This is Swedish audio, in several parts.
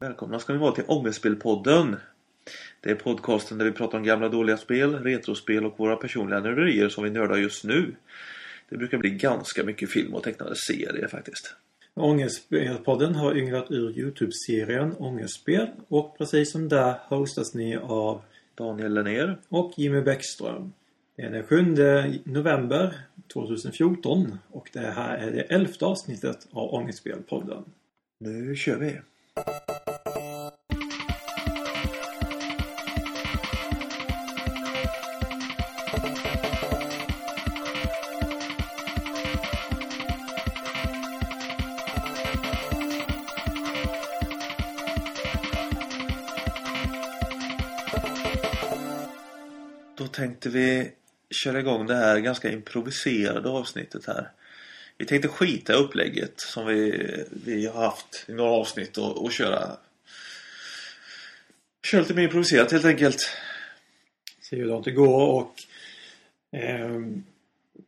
Välkomna ska ni vara till Ångestspelpodden. Det är podcasten där vi pratar om gamla dåliga spel, retrospel och våra personliga nörderier som vi nördar just nu. Det brukar bli ganska mycket film och tecknade serier faktiskt. Ångestspelpodden har ynglat ur Youtube-serien Ångestspel och precis som där hostas ni av Daniel Lennér. och Jimmy Bäckström. Det är den 7 november 2014 och det här är det elfte avsnittet av Ångestspelpodden. Nu kör vi! Tänkte vi köra igång det här ganska improviserade avsnittet här. Vi tänkte skita i upplägget som vi, vi har haft i några avsnitt och, och köra Köra lite mer improviserat helt enkelt. Se hur det går och ehm,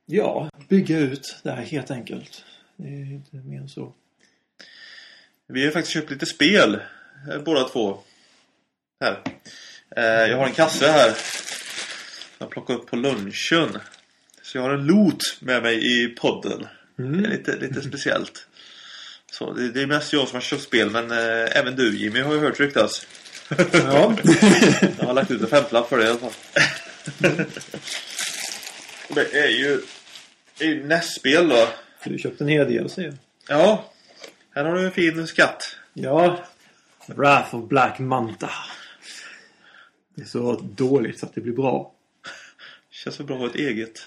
ja, bygga ut det här helt enkelt. Det är inte mer än så. Vi har faktiskt köpt lite spel eh, båda två. Här. Eh, jag har en kasse här. Jag plockade upp på lunchen. Så jag har en loot med mig i podden. Mm. Det är lite, lite speciellt. Så det, det är mest jag som har köpt spel men eh, även du Jimmy har ju hört ryktas. Ja. Jag har lagt ut en femlapp för det i alla fall. det är ju, det är ju NES-spel då. du köpte en hel del jag. Ja. Här har du en fin skatt. Ja. Wrath of Black Manta. Det är så dåligt så att det blir bra. Känns så bra att ha ett eget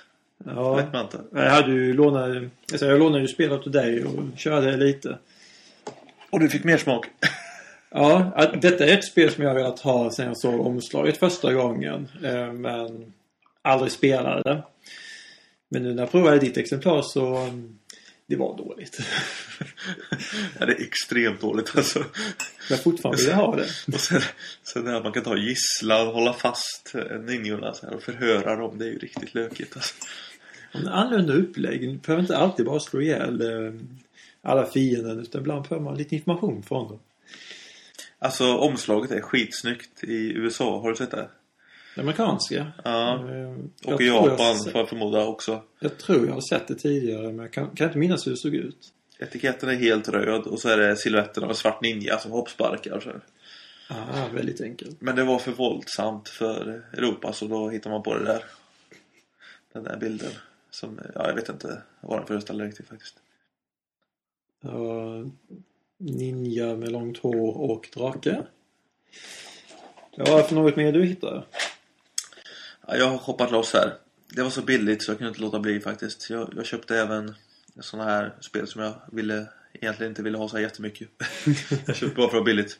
Ja. Jag hade ju lånat, alltså jag lånade ju spelet till dig och körde lite. Och du fick mer smak. Ja, detta är ett spel som jag har velat ha sedan jag såg omslaget första gången. eh, Men aldrig spelade det. Men nu när jag provade ditt exemplar så det var dåligt. ja, det är extremt dåligt alltså. Men fortfarande vill jag ha det. Och sen, sen när man kan ta gisslan och hålla fast ninjorna så här och förhöra dem. Det är ju riktigt lökigt alltså. En annorlunda upplägg. Du behöver inte alltid bara slå ihjäl eh, alla fienden utan ibland behöver man lite information från dem. Alltså omslaget är skitsnyggt i USA. Har du sett det? Amerikanska. Ja. Eh, jag Och i tror jag Japan sett- får jag förmoda också. Jag tror jag har sett det tidigare men jag kan, kan inte minnas hur det såg ut. Etiketten är helt röd och så är det silhuetten av en svart ninja som hoppsparkar. Så. Ah, väldigt enkelt. Men det var för våldsamt för Europa så då hittar man på det där. Den där bilden. Som, ja, jag vet inte vad den föreställer riktigt faktiskt. Ja, ninja med långt hår och drake. Ja, för något mer du hittade? Ja, jag har shoppat loss här. Det var så billigt så jag kunde inte låta bli faktiskt. Jag, jag köpte även sådana här spel som jag ville, egentligen inte ville ha så här jättemycket. jag köpte bara för att billigt.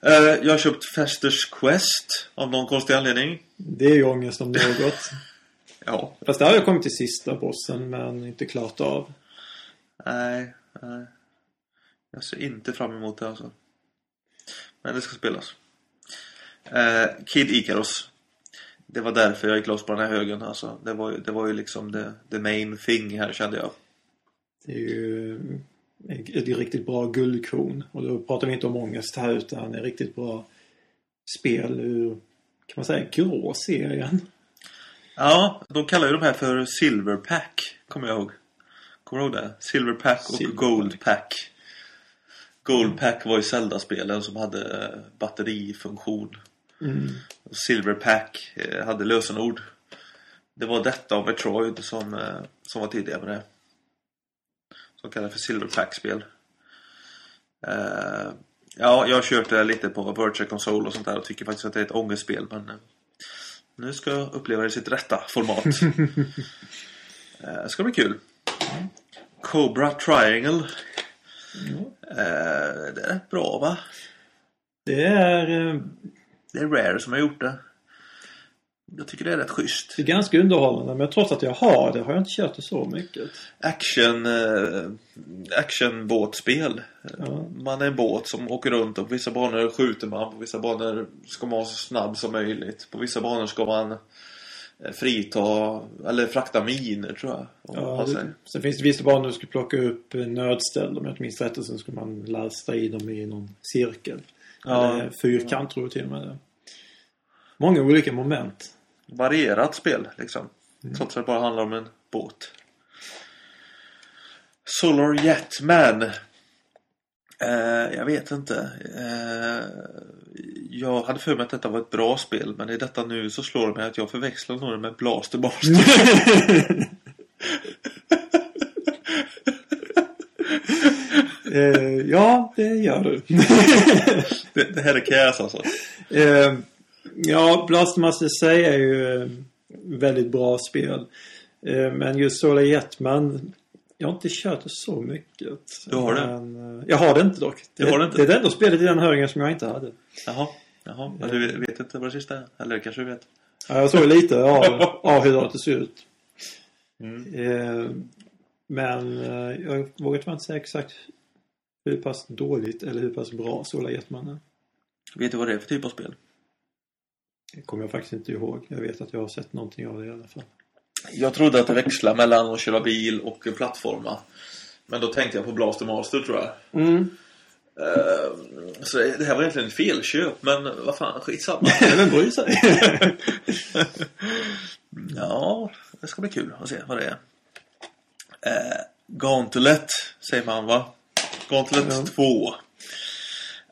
Eh, jag har köpt Festers Quest av någon konstig anledning. Det är ju ångest om något. Ja, Fast där har jag kommit till sista bossen men inte klart av. nej, nej. Jag ser inte fram emot det alltså. Men det ska spelas. Eh, Kid Icarus. Det var därför jag gick loss på den här högen alltså. Det var, det var ju liksom the, the main thing här kände jag. Det är ju ett riktigt bra guldkorn. Och då pratar vi inte om ångest här utan en riktigt bra spel ur, kan man säga, grå serien. Ja, de kallar ju de här för Silver Pack. Kommer jag ihåg. Kommer du ihåg det? Silver Pack och Silver Gold Pack. Gold Pack var ju Zelda-spelen som hade eh, batterifunktion. Mm. Och Silver Pack eh, hade lösenord. Det var detta och Metroid som, eh, som var tidiga med det. Som kallas för Silver Pack-spel. Eh, ja, jag har kört det lite på Virtual Console och sånt där och tycker faktiskt att det är ett ångestspel men nu ska jag uppleva det i sitt rätta format. det ska bli kul. Cobra Triangle. Eh, det är bra va? Det är, Det är Rare som har gjort det. Jag tycker det är rätt schysst. det är ganska underhållande men trots att jag har det har jag inte kört det så mycket. Action, eh, actionbåtspel. Ja. Man är en båt som åker runt och på vissa banor skjuter man. På vissa banor ska man vara så snabb som möjligt. På vissa banor ska man eh, frita eller frakta miner tror jag. Ja, det, sen finns det vissa banor du ska plocka upp eh, nödställ. Om jag inte minns rätt. Och sen ska man lasta i dem i någon cirkel. Ja. Eller fyrkant tror jag till och med. Många olika moment. varierat spel liksom. Trots att det bara handlar om en båt. Solar Jetman. Eh, jag vet inte. Eh, jag hade för mig att detta var ett bra spel men i detta nu så slår det mig att jag förväxlar nog det med Blaster Master. Eh, ja, det gör du. det, det här är käs alltså. Eh, ja, Blastmaster sig är ju eh, väldigt bra spel. Eh, men just Solar Jetman, jag har inte kört det så mycket. Du har det? Men, eh, jag har det inte dock. Du har det inte? Det är det enda spelet i den högen som jag inte hade. Jaha. Jaha. Men du vet inte vad det sista är? Eller kanske du vet? Ja, jag såg lite av, av hur det ser ut. Mm. Eh, men eh, jag vågar tyvärr inte säga exakt hur pass dåligt eller hur pass bra Solar Jetman är. Vet du vad det är för typ av spel? Det kommer jag faktiskt inte ihåg. Jag vet att jag har sett någonting av det i alla fall. Jag trodde att det växlade mellan att köra bil och plattforma. Men då tänkte jag på Blaster Master tror jag. Mm. Eh, Så det här var egentligen ett felköp, men vad fan, skitsamma. Vem bryr sig? ja, det ska bli kul att se vad det är. Eh, Gauntlet, säger man va? Gauntlet Ja. 2.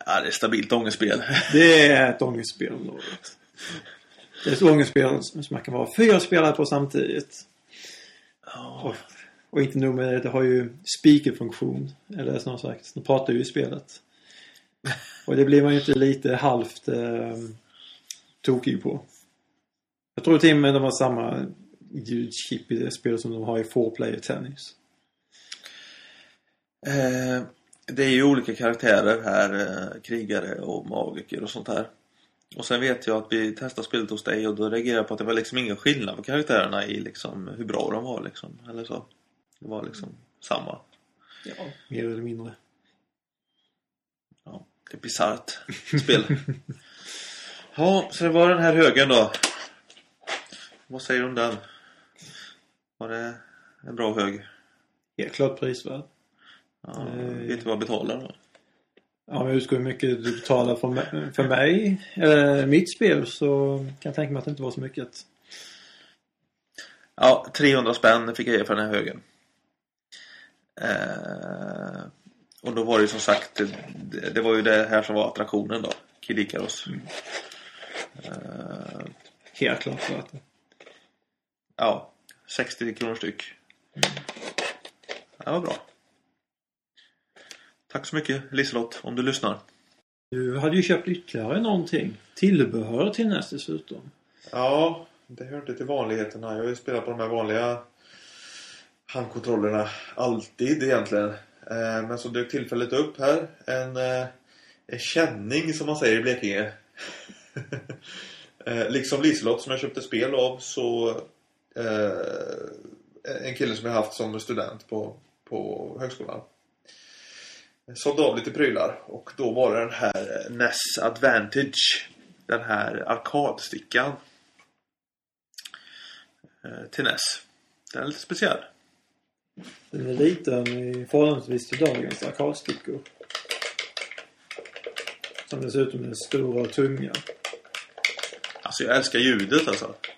Ja, det är stabilt ångestspel. Det är ett ångestspel om något. Det är ett ångestspel som man kan vara fyra spelare på samtidigt. Och, och inte nog med det, det har ju speakerfunktion. Eller snarare sagt, de pratar ju i spelet. Och det blir man ju inte lite halvt eh, tokig på. Jag tror till och med de har samma ljudchip i det spelet som de har i 4-player tennis. Eh, det är ju olika karaktärer här, eh, krigare och magiker och sånt här. Och sen vet jag att vi testade spelet hos dig och då reagerade jag på att det var liksom ingen skillnad på karaktärerna i liksom hur bra de var liksom. Eller så. Det var liksom samma. Ja. Mer eller mindre. Ja, det är bisarrt spel. ja, så det var den här högen då. Vad säger du om den? Var det en bra hög? Helt klart prisvärd. Ja, Eh, vet du vad jag betalar då? Ja, men ska hur mycket du betalar för mig, för mig eller mitt spel så kan jag tänka mig att det inte var så mycket. Ja, 300 spänn fick jag ge för den här högen. Eh, och då var det ju som sagt, det, det var ju det här som var attraktionen då. Kid Icarus. Eh, Helt klart värt det. ja, 60 kronor styck. Det var bra. Tack så mycket Liselott, om du lyssnar. Du hade ju köpt ytterligare någonting. Tillbehör till NES dessutom. Ja, det hör inte till vanligheterna. Jag har ju spelat på de här vanliga handkontrollerna alltid egentligen. Eh, Men så dök tillfället upp här. En, eh, en känning som man säger i Blekinge. Eh, liksom Liselott som jag köpte spel av så en kille som jag haft som student på, på högskolan. Sålde av lite prylar och då var det den här eh, NES Advantage. Den här arkadstickan. eh, Till NES. Den är lite speciell. Den är liten i förhållandevis till dagens arkadstickor. Som dessutom är stora och tunga. Alltså jag älskar ljudet alltså. Det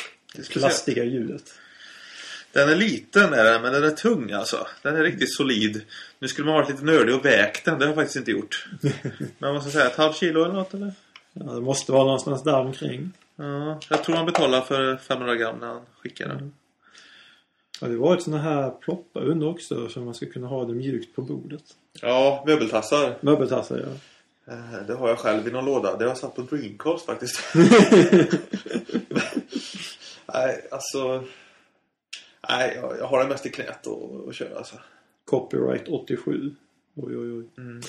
är speciellt. Plastiga ljudet. Den är liten är den, men den är tung alltså. Den är riktigt solid. Nu skulle man varit lite nördig och vägt den. Det har jag faktiskt inte gjort. Men vad ska jag säga? Ett halvt kilo eller något eller? Ja, det måste vara någonstans där omkring. Ja, jag tror han betalar för 500 gram när han skickar den. Ja, det var ett såna här ploppar under också så man ska kunna ha det mjukt på bordet. Ja, möbeltassar. Möbeltassar ja. Eh, Det har jag själv i någon låda. Det har jag satt på Dreamcast faktiskt. nej, alltså... Nej, jag, jag har det mest i knät och, och kör alltså. Copyright 87. Oj oj oj. Mm,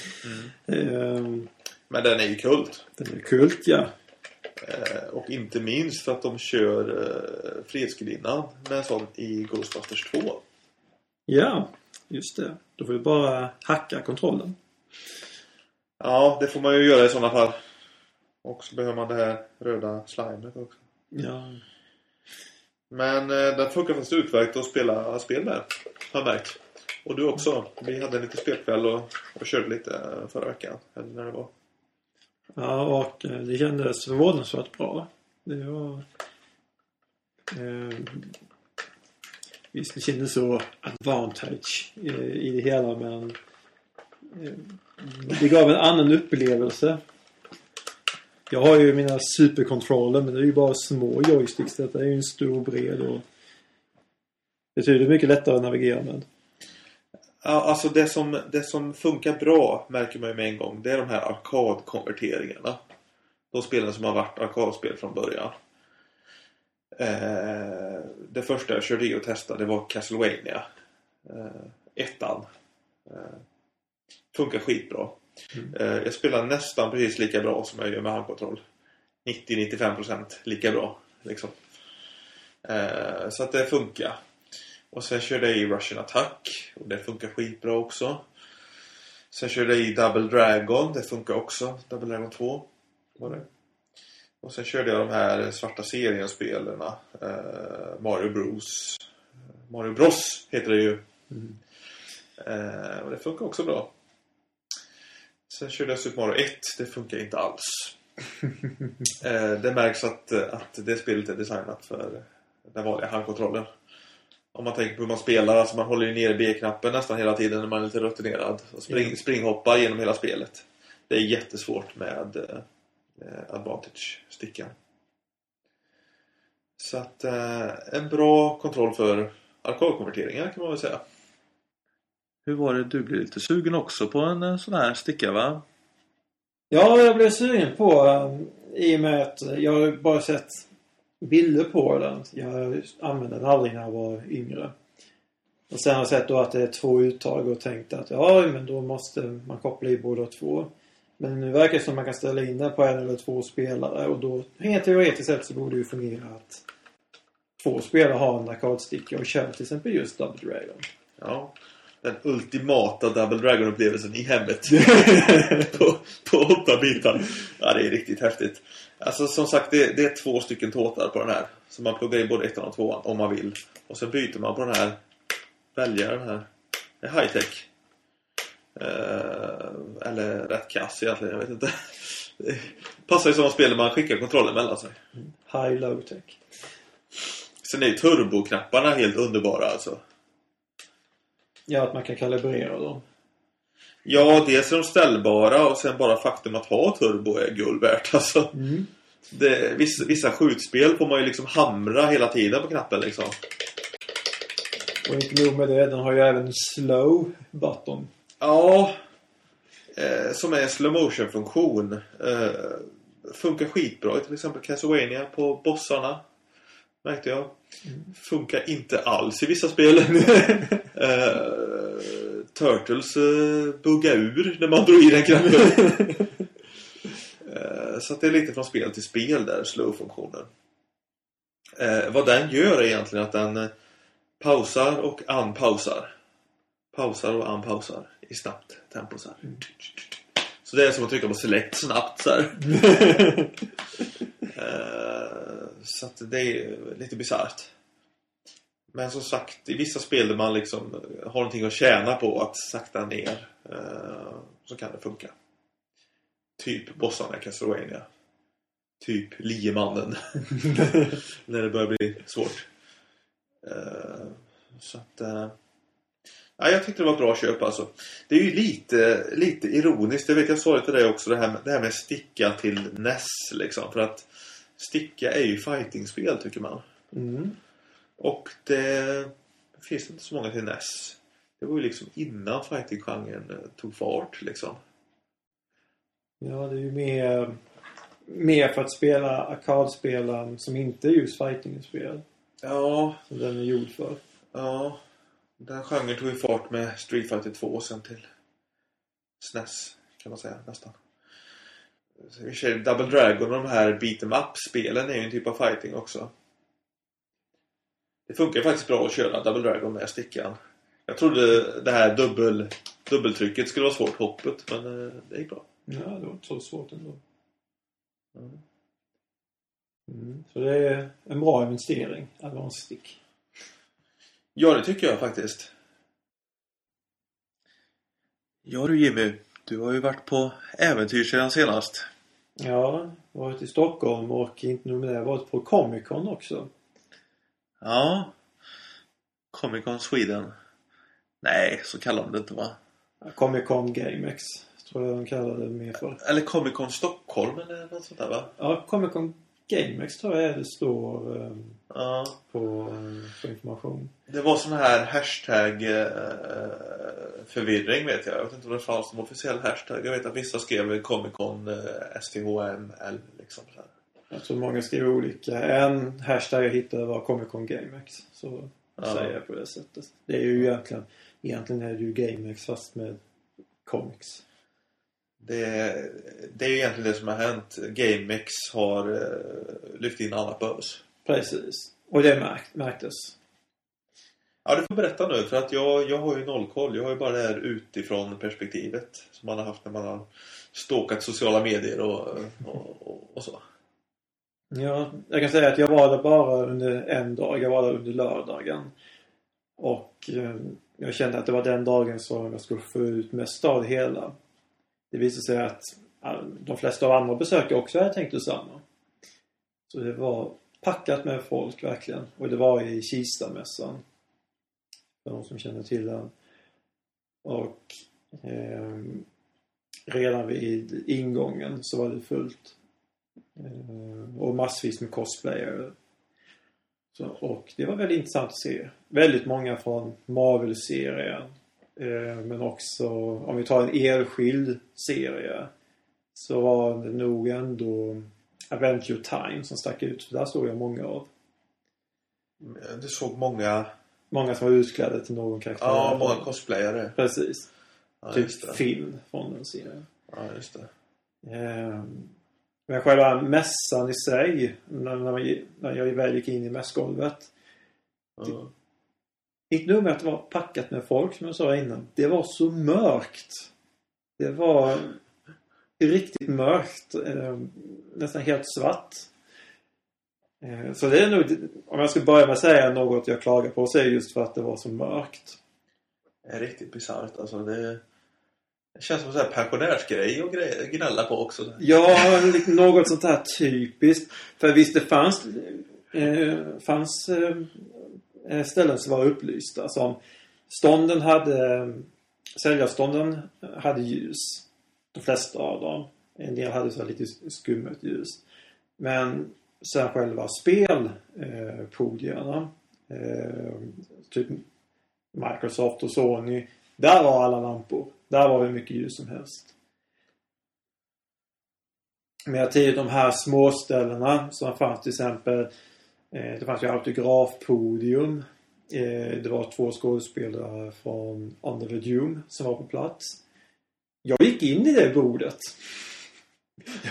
Ehm, Men den är ju kult. den är kult ja. Eh, och inte minst för att de kör eh, Fredsgudinnan med en sån i Ghostbusters 2. Ja, just det. Då får du bara hacka kontrollen. Ja, det får man ju göra i sådana fall. Och så behöver man det här röda slimet också. Ja. Men eh, den funkar faktiskt utmärkt att spela spel med. Har jag märkt. Och du också. Vi hade en liten spelkväll och, och körde lite eh, förra veckan. Eller när det var. Ja, och eh, det kändes förvånansvärt bra. Det var... Eh, visst, det kändes så advantage i, i det hela men eh, det gav en annan upplevelse. Jag har ju mina superkontroller men det är ju bara små joysticks. Detta är ju en stor bred och betydligt mycket lättare att navigera med. Ja, alltså det som, det som funkar bra märker man ju med en gång. Det är de här arkadkonverteringarna. De spelen som har varit arkadspel från början. Eh, det första jag körde i och testade var Castlevania. Eh, ettan. Eh, funkar skitbra. Mm. Eh, jag spelar nästan precis lika bra som jag gör med handkontroll. 90-95% lika bra. Liksom. Eh, så att det funkar. Och sen körde jag i Russian Attack. Och det funkar skitbra också. Sen körde jag i Double Dragon. Det funkar också. Double Dragon 2 var det. Och sen körde jag de här svarta serien-spelen. Eh, Mario Bros. Mario Bros heter det ju. Mm. Eh, och det funkar också bra. Sen körde jag Super Mario 1. Det funkar inte alls. eh, det märks att, att det spelet är designat för den vanliga handkontrollen. Om man tänker på hur man spelar, alltså man håller ju nere B-knappen nästan hela tiden när man är lite rutinerad. Och spring, Ja. springhoppa genom hela spelet. Det är jättesvårt med eh, Advantage-stickan. Så att eh, en bra kontroll för arkadkonverteringar kan man väl säga. Hur var det? Du blev lite sugen också på en eh, sån här sticka va? Ja, jag blev sugen på um, i och med att jag har bara sett bilder på den. Jag använde den aldrig när jag var yngre. Och sen har jag sett då att det är två uttag och tänkt att ja, men då måste man koppla i båda två. Men nu verkar det som att man kan ställa in den på en eller två spelare och då rent teoretiskt sett så borde det ju fungera att två spelare har en arkadsticka och kör till exempel just Double Dragon. Ja. Den ultimata Double Dragon-upplevelsen i hemmet. på, på åtta bitar. Ja, det är riktigt häftigt. Alltså som sagt, det, det är två stycken tåtar på den här. Så man pluggar in både ettan och tvåan om man vill. Och så byter man på den här. Väljer den här. Det är high-tech. Eh, eller rätt kass egentligen, jag vet inte. Det passar ju som spel där man skickar kontrollen mellan sig. High low tech. Sen är ju turboknapparna helt underbara alltså. Ja, att man kan kalibrera dem. Ja, dels är de ställbara och sen bara faktum att ha turbo är guld värt alltså. Mm. Det, vissa, vissa skjutspel får man ju liksom hamra hela tiden på knappen liksom. Och inte nog med det, den har ju även slow button. Ja. Eh, som är en slow motion funktion. Eh, funkar skitbra till exempel Castlevania på bossarna. Märkte jag. Funkar inte alls i vissa spel. eh, Turtles eh, buggar ur när man drog i den knappen. Eh, Så det är lite från spel till spel där, slow-funktionen. Eh, vad den gör är egentligen att den pausar och unpausar. Pausar och unpausar i snabbt tempo så här. Så det är som att trycka på select snabbt så här. Eh, så att det är lite bisarrt. Men som sagt, i vissa spel där man liksom har någonting att tjäna på att sakta ner eh, så kan det funka. Typ bossarna i Castlevania. Typ Liemannen. När det börjar bli svårt. Eh, så att... Ja, jag tyckte det var ett bra köp alltså. Det är ju lite, lite ironiskt. Jag vet jag sa det till dig också. Det här, med, det här med sticka till NES liksom. För att sticka är ju fightingspel tycker man. Mm. Och det finns inte så många till NES. Det var ju liksom innan fighting-genren eh, tog fart liksom. Ja, det är ju mer, mer för att spela arkadspel som inte är just fighting-spel. Ja, Som den är gjord för. ja. Den genren tog ju fart med Street Fighter 2 och sen till SNES kan man säga nästan. Double Dragon och de här beat em up-spelen är ju en typ av fighting också. Det funkar faktiskt bra att köra Double Dragon med stickan. Jag trodde det här dubbel, dubbeltrycket skulle vara svårt, hoppet, men eh, det gick bra. Ja, det var inte så svårt ändå. Mm. Mm. Så det är en bra investering, Advanced Stick. Ja, det tycker jag faktiskt. Ja du Jimmy, du har ju varit på äventyr sedan senast. Ja, varit i Stockholm och inte nog med det, varit på Comic Con också. Ja. Comic Con Sweden. Nej, så kallar de det inte va? Comic Con GameX tror jag de kallar det mer för. Eller Comic Con Stockholm eller något sånt där va? Ja, Comic Con GameX tror jag det står eh, Ja. på, eh, på information. Det var sån här hashtag eh, förvirring vet jag. Jag vet inte om det fanns någon officiell hashtag. Jag vet att vissa skrev Comic Con eh, STHML liksom så här. Jag tror många skriver olika. En hashtag jag hittade var Comic Con GameX. Så Ja. säger jag på det sättet. Det är ju egentligen, egentligen är det ju GameX fast med comics. Det, det är ju egentligen det som har hänt. GameX har eh, lyft in alla börs. Precis. Och det märk, märktes. Ja, du får berätta nu för att jag, jag har ju noll koll. Jag har ju bara det här utifrån perspektivet som man har haft när man har stalkat sociala medier och, och, och, och så. Ja, jag kan säga att jag var där bara under en dag. Jag var där under lördagen. Och eh, jag kände att det var den dagen som jag skulle få ut mest av det hela. Det visade sig att ja, de flesta av andra besökare också hade tänkt detsamma. Så det var packat med folk verkligen. Och det var i Kistamässan. För de som känner till den. Och eh, redan vid ingången så var det fullt. Eh, och massvis med cosplayer Så, och det var väldigt intressant att se. Väldigt många från Marvel-serien. Eh, men också om vi tar en enskild serie. Så var det nog ändå Adventure Time som stack ut. För där såg jag många av. Du såg många, Många som var utklädda till någon karaktär. ja, många cosplayare. Precis. Ja, typ det. film från den serien. Ja, just det. Ehm, Men själva mässan i sig, när, när, man, när jag väl gick in i mässgolvet. Ja. Inte nog med att det var packat med folk som jag sa innan. Det var så mörkt. Det var riktigt mörkt. Eh, nästan helt svart. Eh, så det är nog, om jag ska börja med att säga något jag klagar på så är det just för att det var så mörkt. Det är riktigt bisarrt. Alltså det, det känns som en pensionärsgrej att gnälla på också. Ja, något sånt här typiskt. För visst det fanns, eh, fanns eh, ställen som var upplysta. Som stånden hade, säljarstånden hade ljus. De flesta av dem. En del hade så här lite skummet ljus. Men sen själva spelpodierna. Eh, eh, typ Microsoft och Sony. Där var alla lampor. Där var det mycket ljus som helst. Men jag till de här småställena som fanns till exempel eh, Det fanns ju autografpodium. Eh, det var två skådespelare från Under the Doom som var på plats. Jag gick in i det bordet.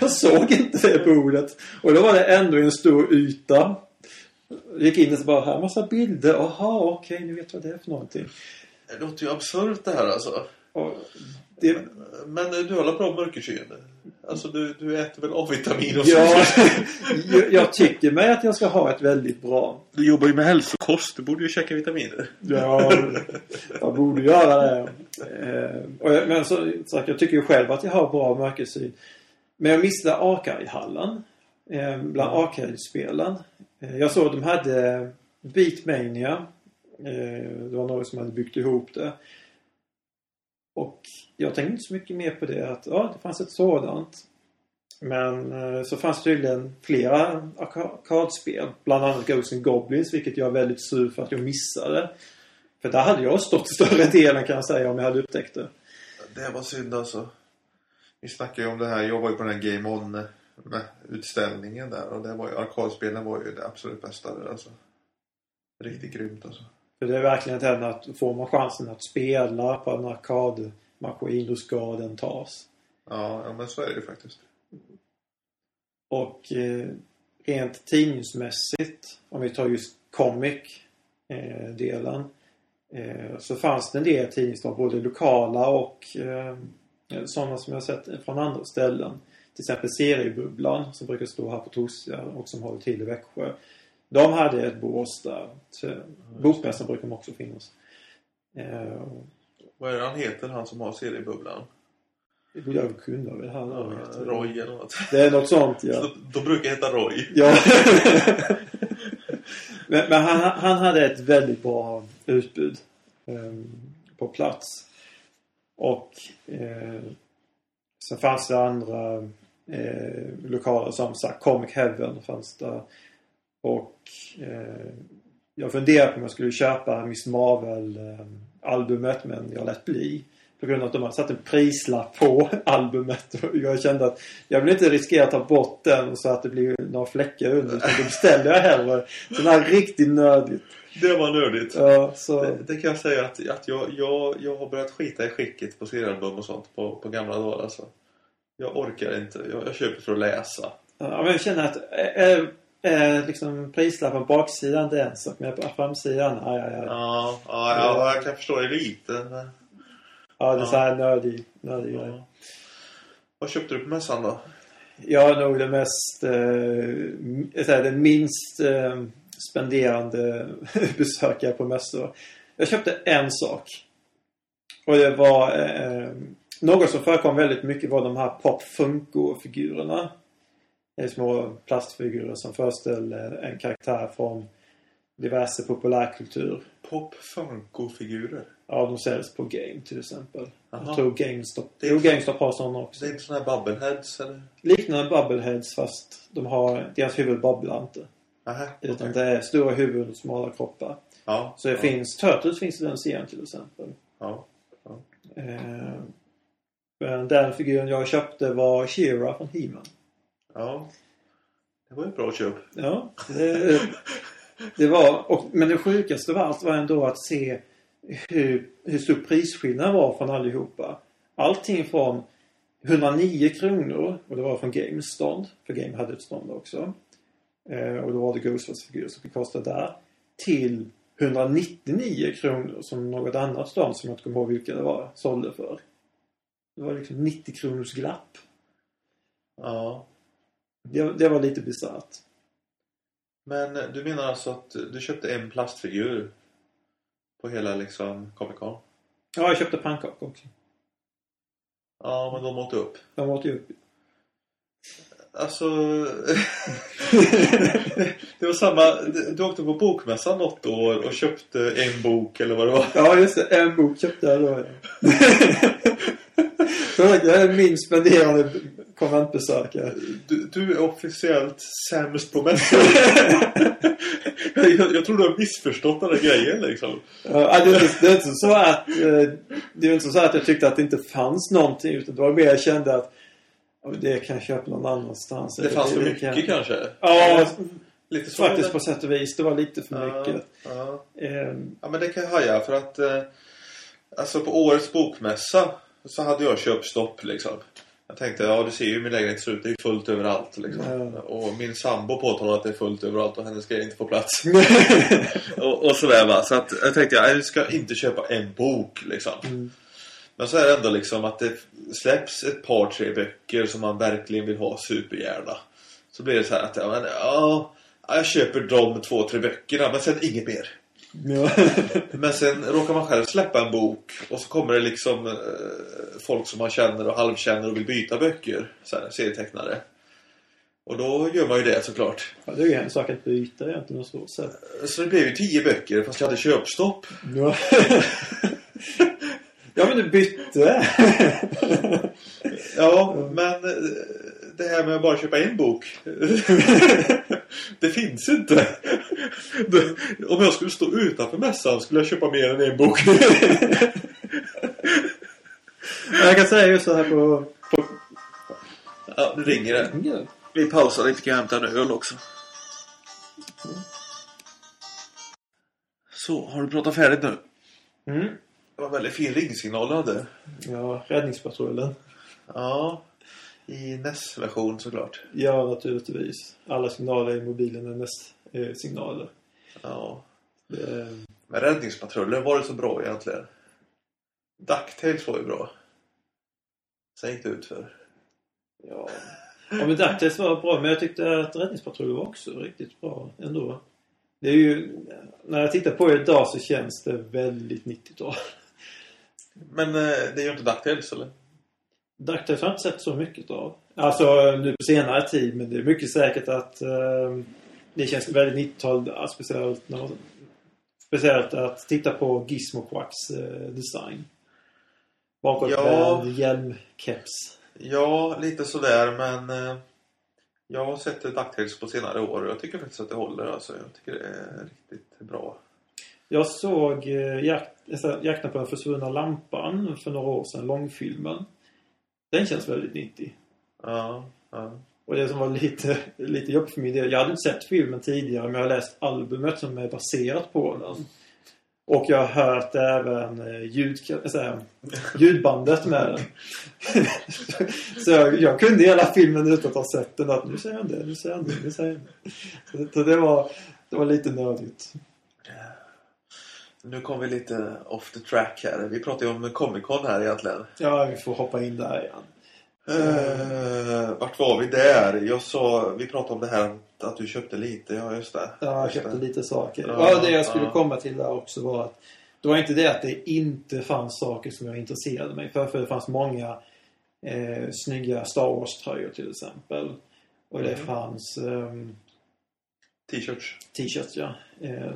Jag såg inte det bordet. Och då var det ändå en stor yta. Jag gick in och så bara, här massa bilder. Jaha, okej, nu vet jag vad det är för någonting. Det låter ju absurt det här alltså. Det, Men du håller bra mörkersyn. Alltså du, du äter väl A-vitamin och så? Ja, jag, jag tycker mig att jag ska ha ett väldigt bra. Du jobbar ju med hälsokost. Du borde ju käka vitaminer. Ja, jag borde göra det. Eh, men så, så jag tycker ju själv att jag har bra mörkersyn. Men jag missade Arcade-hallen. Eh, bland Arcade-spelen. Eh, jag såg att de hade Beatmania. Eh, det var någon som hade byggt ihop det. Och jag tänkte inte så mycket mer på det att ja, det fanns ett sådant. Men eh, så fanns det tydligen flera arkadspel. Bland annat Ghosts and Goblins, vilket jag är väldigt sur för att jag missade. För där hade jag stått större delen kan jag säga om jag hade upptäckt det. Det var synd alltså. Vi snackade ju om det här. Jag var ju på den här Game On eh, med utställningen där. Och det var ju, arkadspelen var ju det absolut bästa där alltså. Riktigt grymt alltså. För det är verkligen den att får man chansen att spela på en arkadmaskin då ska den tas. Ja, ja men så är det ju faktiskt. Och eh, rent tidningsmässigt, om vi tar just comic-delen, eh, så fanns det en del tidningsblad, både lokala och eh, eh, sådana som jag sett från andra ställen. Till exempel Seriebubblan som brukar stå här på torsdagar och som håller till i Växjö. De hade ett bås där. Bokmässan brukar de också finnas. Eh, Vad är det han heter, han som har seriebubblan? jag kunde väl här Ja. Roy eller något. Det är något sånt ja. De, de brukar heta Roy. Ja. men men han, han hade ett väldigt bra utbud ehm, på plats. Och eh, sen fanns det andra eh, lokaler som sagt Comic Heaven fanns där. Och eh, jag funderade på om jag skulle köpa Miss Marvel-albumet men jag lät bli. På grund av att de hade satt en prislapp på albumet. Och jag kände att jag vill inte riskera att ta bort den så att det blir några fläckar under. Utan då beställer jag hellre sån här riktigt nördigt. Det var nördigt. Ja, så... Det, det kan jag säga att, att jag, jag, jag har börjat skita i skicket på seriealbum och sånt på, på gamla dagar alltså. Jag orkar inte. Jag, jag köper för att läsa. Ja, men jag känner att är liksom prislappen på baksidan det är en sak. Men på framsidan, ja, ja, ja. Ja, ja, ja jag kan förstå det lite. Men... Ja, det är Ja. så här nördig, nördig grej. Ja. Vad köpte du på mässan då? Jag är nog den mest, eh, säger, den minst eh, spenderande besökare på mässor. Jag köpte en sak. Och det var eh, något som förekom väldigt mycket var de här Pop Funko-figurerna. Små plastfigurer som föreställer en karaktär från diverse populärkultur. Pop Funko-figurer. Ja, de säljs på Game till exempel. Jaha. Jag tror GameStop, Det är- jo, GameStop har sådana också. Det är inte såna här bubbleheads eller? Liknande Bubbleheads fast de har, deras huvud babblar inte. Nähä, Utan okej. det är stora huvuden och smala kroppar. Ja. Så det ja, finns, Turtles finns i den serien till exempel. Ja. Eh, men den figuren jag köpte var She-Ra från He-Man. Ja. Det var ju ett bra köp. Ja, det, det var, och, men det sjukaste av allt var ändå att se hur, hur stor prisskillnad var från allihopa. Allting från 109 kronor och det var från Games stånd. För Game hade ett stånd också. Eh, och då var det Ghostbusters-figurer som fick kosta där. Till 199 kronor som något annat stånd som jag inte kommer ihåg vilka det var sålde för. Det var liksom 90 kronors glapp. Ja. Det, det var lite bisarrt. Men du menar alltså att du köpte en plastfigur på hela liksom Comic Con? Ja, jag köpte pannkakor också. Ja, men de åt upp. De åt ju upp. Alltså... det var samma... Du åkte på bokmässan något år och köpte en bok eller vad det var. Ja, just det. En bok köpte jag då. Är min spenderande konventbesökare. Du, du är officiellt sämst på mässan. jag, jag tror du har missförstått den där grejen liksom. Ja, det, är inte, det är inte så att eh, det är inte så att jag tyckte att det inte fanns någonting utan det var mer jag kände att ja, det kan jag köpa någon annanstans. Det fanns för mycket kan- kanske? Ja, Lite så. faktiskt på sätt och vis. Det var lite för mycket. Ja, Ehm, ja, men det kan jag haja för att... Eh, alltså på årets bokmässa så hade jag köpstopp liksom. Jag tänkte, ja du ser ju min lägenhet ser ut. Det är fullt överallt liksom. Ja. Och min sambo påtalar att det är fullt överallt och hennes grejer inte får plats. och, och sådär va. Så att jag tänkte, jag ska inte köpa en bok liksom. Mm. Men så är det ändå liksom att det släpps ett par, tre böcker som man verkligen vill ha supergärna. Så blir det så här att, ja, men, ja jag köper de två, tre böckerna men sen inget mer. Ja. Men sen råkar man själv släppa en bok och så kommer det liksom eh, folk som man känner och halvkänner och vill byta böcker. Så här, serietecknare. Och då gör man ju det såklart. ja, det är ju en sak att byta egentligen och så. så. Så det blev ju tio böcker fast jag hade köpstopp. Ja. ja, men du bytte. Ja, men eh, det här med att bara köpa en bok. det finns inte. Om jag skulle stå utanför mässan skulle jag köpa mer än en bok. jag kan säga just så här på... på... ja, nu ringer det. Vi pausar lite, kan jag hämta en öl också. Så, har du pratat färdigt nu? Mm. Det var en väldigt fin ringsignal du hade. Ja, Räddningspatrullen. Ja, i NES-version såklart. Ja, naturligtvis. Alla signaler i mobilen är mest eh, signaler. Ja. Det, Men Räddningspatrullen var det så bra egentligen? DuckTales var ju bra. Sen gick det ut för. Ja. ja men DuckTales var bra men jag tyckte att Räddningspatrullen var också riktigt bra ändå. Det är ju... När jag tittar på det idag så känns det väldigt 90-tal. Men eh, det är ju inte DuckTales eller? DuckTales har jag inte sett så mycket av. Alltså nu på senare tid men det är mycket säkert att eh, det känns väldigt 90-tal ja, speciellt när, Speciellt att titta på Gizmo Quacks eh, design. Bakåtvänd, Ja. hjälmkeps. Ja, lite sådär men eh, jag har sett DuckTales på senare år och jag tycker faktiskt att det håller alltså. Jag tycker det är riktigt bra. Jag såg eh, jakt, alltså, Jakten på den försvunna lampan för några år sedan, långfilmen. Den känns väldigt 90. Ja, ja. Och det som var lite, lite jobbigt för min del, jag hade inte sett filmen tidigare men jag har läst albumet som är baserat på den. Och jag har hört även eh, ljud, alltså, ljudbandet med den. så jag, jag kunde hela filmen utan att ha sett den. Att nu säger han det, nu säger han det, nu säger han det. Så, så det, var, det var lite nördigt. Nu kom vi lite off the track här. Vi pratar ju om Comic Con här egentligen. Ja, vi får hoppa in där igen. Uh, vart var vi där? Jag sa, vi pratade om det här att du köpte lite. Ja, just det. Ja, jag köpte det. lite saker. Ja, Ja, det jag skulle ja. komma till där också var att det var inte det att det inte fanns saker som jag intresserade mig för. För det fanns många eh, snygga Star Wars-tröjor till exempel. Och det Mm. fanns ehm, T-shirts. t-shirts, ja. Eh,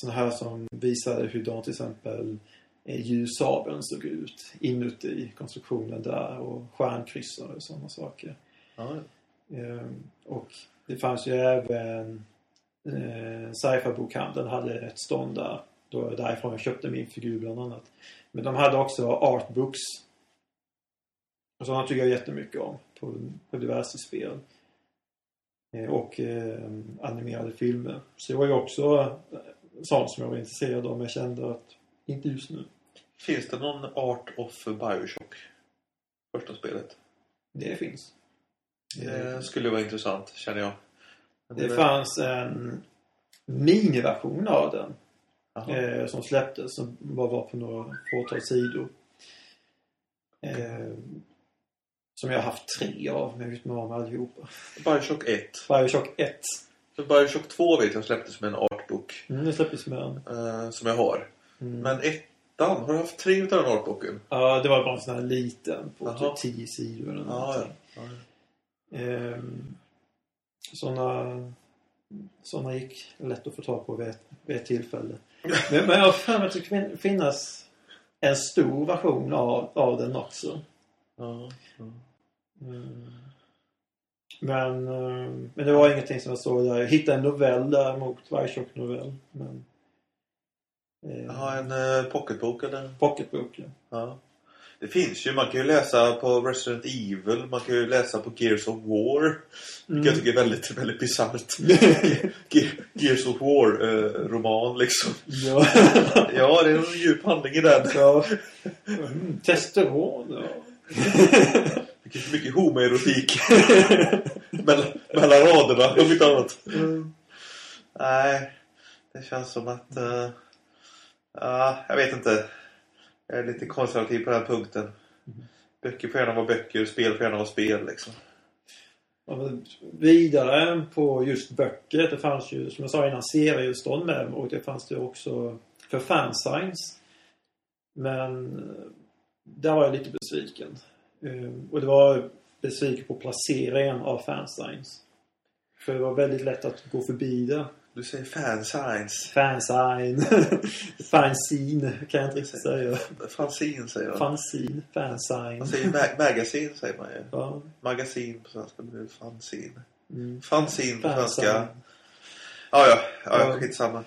såna här som visade hur de till exempel eh, ljussabeln såg ut inuti konstruktionen där och stjärnkryssare och sådana saker. Ja, Ehm, och det fanns ju även eh, Sci-Fi-bokhandeln hade ett stånd där. Då var därifrån jag köpte min figur bland annat. Men de hade också artbooks. Och sådana tycker jag jättemycket om på, på diverse spel. Eh, och eh, animerade filmer. Så det var ju också sånt som jag var intresserad av men jag kände att inte just nu. Finns det någon Art of Bioshock? Första spelet. Det finns. Det skulle vara intressant, känner jag. Det är- fanns en miniversion av den. Eh, som släpptes som bara var på några fåtal sidor. Eh, som jag har haft tre av, men jag vet inte om allihopa. Bioshock 1. Bioshock 1. För Bioshock 2 vet jag släpptes med en artbook. Mm, det släpptes med eh, som jag har. Mm. Men ettan, har du haft tre utav den artbooken? Ja, det var bara en sån här liten på Jaha. typ 10 sidor eller Ja, ja. Ehm, såna, såna gick lätt att få tag på vid ett, vid ett tillfälle. Men, men jag har för mig att det kan finnas en stor version av, av den också. ja. ja. Mm. Men, eh, men det var ingenting som jag såg där. Jag hittade en novell däremot. Bioshock novell. Men, eh, Jaha, en uh, pocketbok eller? Pocketbok, ja. Ja. Det finns ju, man kan ju läsa på Resident Evil, man kan ju läsa på Gears of War. Vilket jag tycker är väldigt, väldigt bisarrt. Ge- Gears of War-roman liksom. ja. Ja, det är en djup handling i den. ja. Mm, testosteron, ja. Mycket, mycket homoerotik. mellan, mellan raderna, om inte annat. Mm. Nej, det känns som att... Uh, uh, jag vet inte. Jag är lite konservativ på den här punkten. Böcker får gärna vara böcker, spel får gärna vara spel liksom. Ja, men vidare på just böcker. Det fanns ju, som jag sa innan, serieutstånd med. Och det fanns det också för fansigns. Men eh, där var jag lite besviken. Eh, Och det var besviken på placeringen av fansigns. För det var väldigt lätt att gå förbi det. Du säger fansigns. Fansign. Fanzine kan jag inte riktigt säga. Fanzine säger man. Fanzine. Fansign. Man säger ma- magasin säger man ju. Ja. Magasin på svenska blir det fanzine. Mm. Fanzine på Fanzine. svenska. Ja, ja. ja, Ja. skitsamma.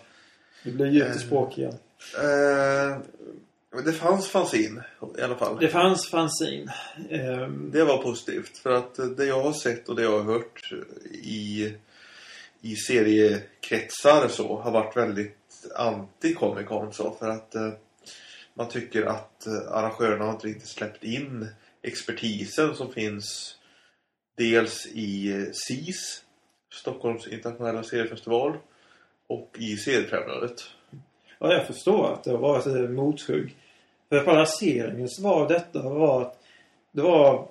Det blir djupt i språk igen. Eh, men det fanns fanzine i alla fall. Det fanns fanzin. Ehm, Det var positivt. För att eh, det jag har sett och det jag har hört i, i seriekretsar så har varit väldigt anti Comic Con så. För att eh, man tycker att eh, arrangörerna har inte riktigt släppt in expertisen som finns dels i SIS, Stockholms internationella seriefestival, och i Seriefrämjandet. Ja, jag förstår att det var ett mothugg. För på lanseringen så var detta var att det var...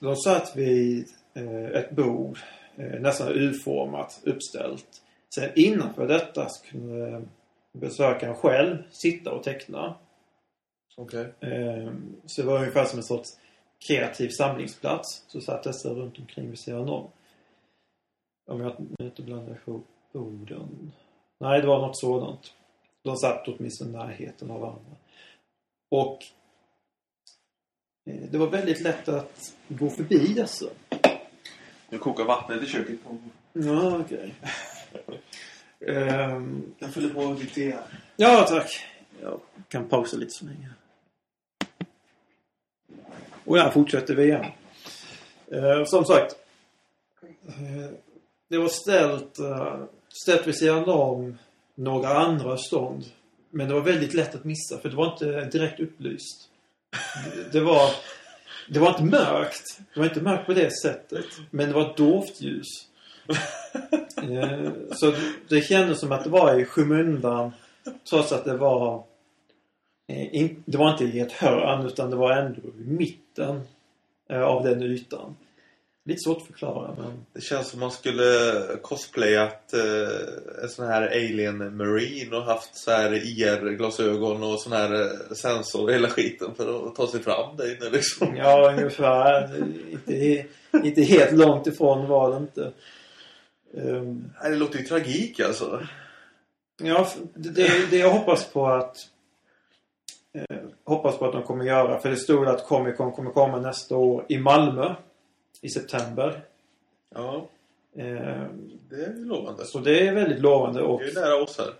De satt vid eh, ett bord, eh, nästan U-format, uppställt. Sen innanför detta så kunde besökaren själv sitta och teckna. Okej. Eh, så det var ungefär som en sorts kreativ samlingsplats. Så satt dessa runt omkring vid sidan om. Om jag inte blandar ihop orden. Nej, det var något sådant. De satt åtminstone i närheten av varandra. Och eh, det var väldigt lätt att gå förbi dessa. Nu kokar vattnet i köket. på- Ja, okej. Ehm, Jag fyller på lite te här. ja, tack. Jag kan pausa lite så länge. Och här fortsätter vi igen. Eh, som sagt. Eh, det var ställt, eh, ställt vid sidan om några andra stånd. Men det var väldigt lätt att missa för det var inte direkt upplyst. Det- Det var, det var inte mörkt. Det var inte mörkt på det sättet. Men det var ett dovt ljus. Eh, så det kändes som att det var i skymundan. Trots att det var... Eh, det var inte i ett hörn utan det var ändå i mitten eh, av den ytan. Lite svårt att förklara men... Det känns som man skulle cosplayat eh, en sån här Alien Marine och haft så här IR-glasögon och sån här eh, sensor och hela skiten för att ta sig fram där inne liksom. Ja, ungefär. Inte, inte helt långt ifrån var det inte. Ehm, Nej, Det låter ju tragik alltså. Ja, det, det jag hoppas på att eh, hoppas på att de kommer göra. För det stod att Comic Con kommer komma nästa år i Malmö i september. Ja, Eh, det är lovande. så det är väldigt lovande. Och, Det är nära oss här.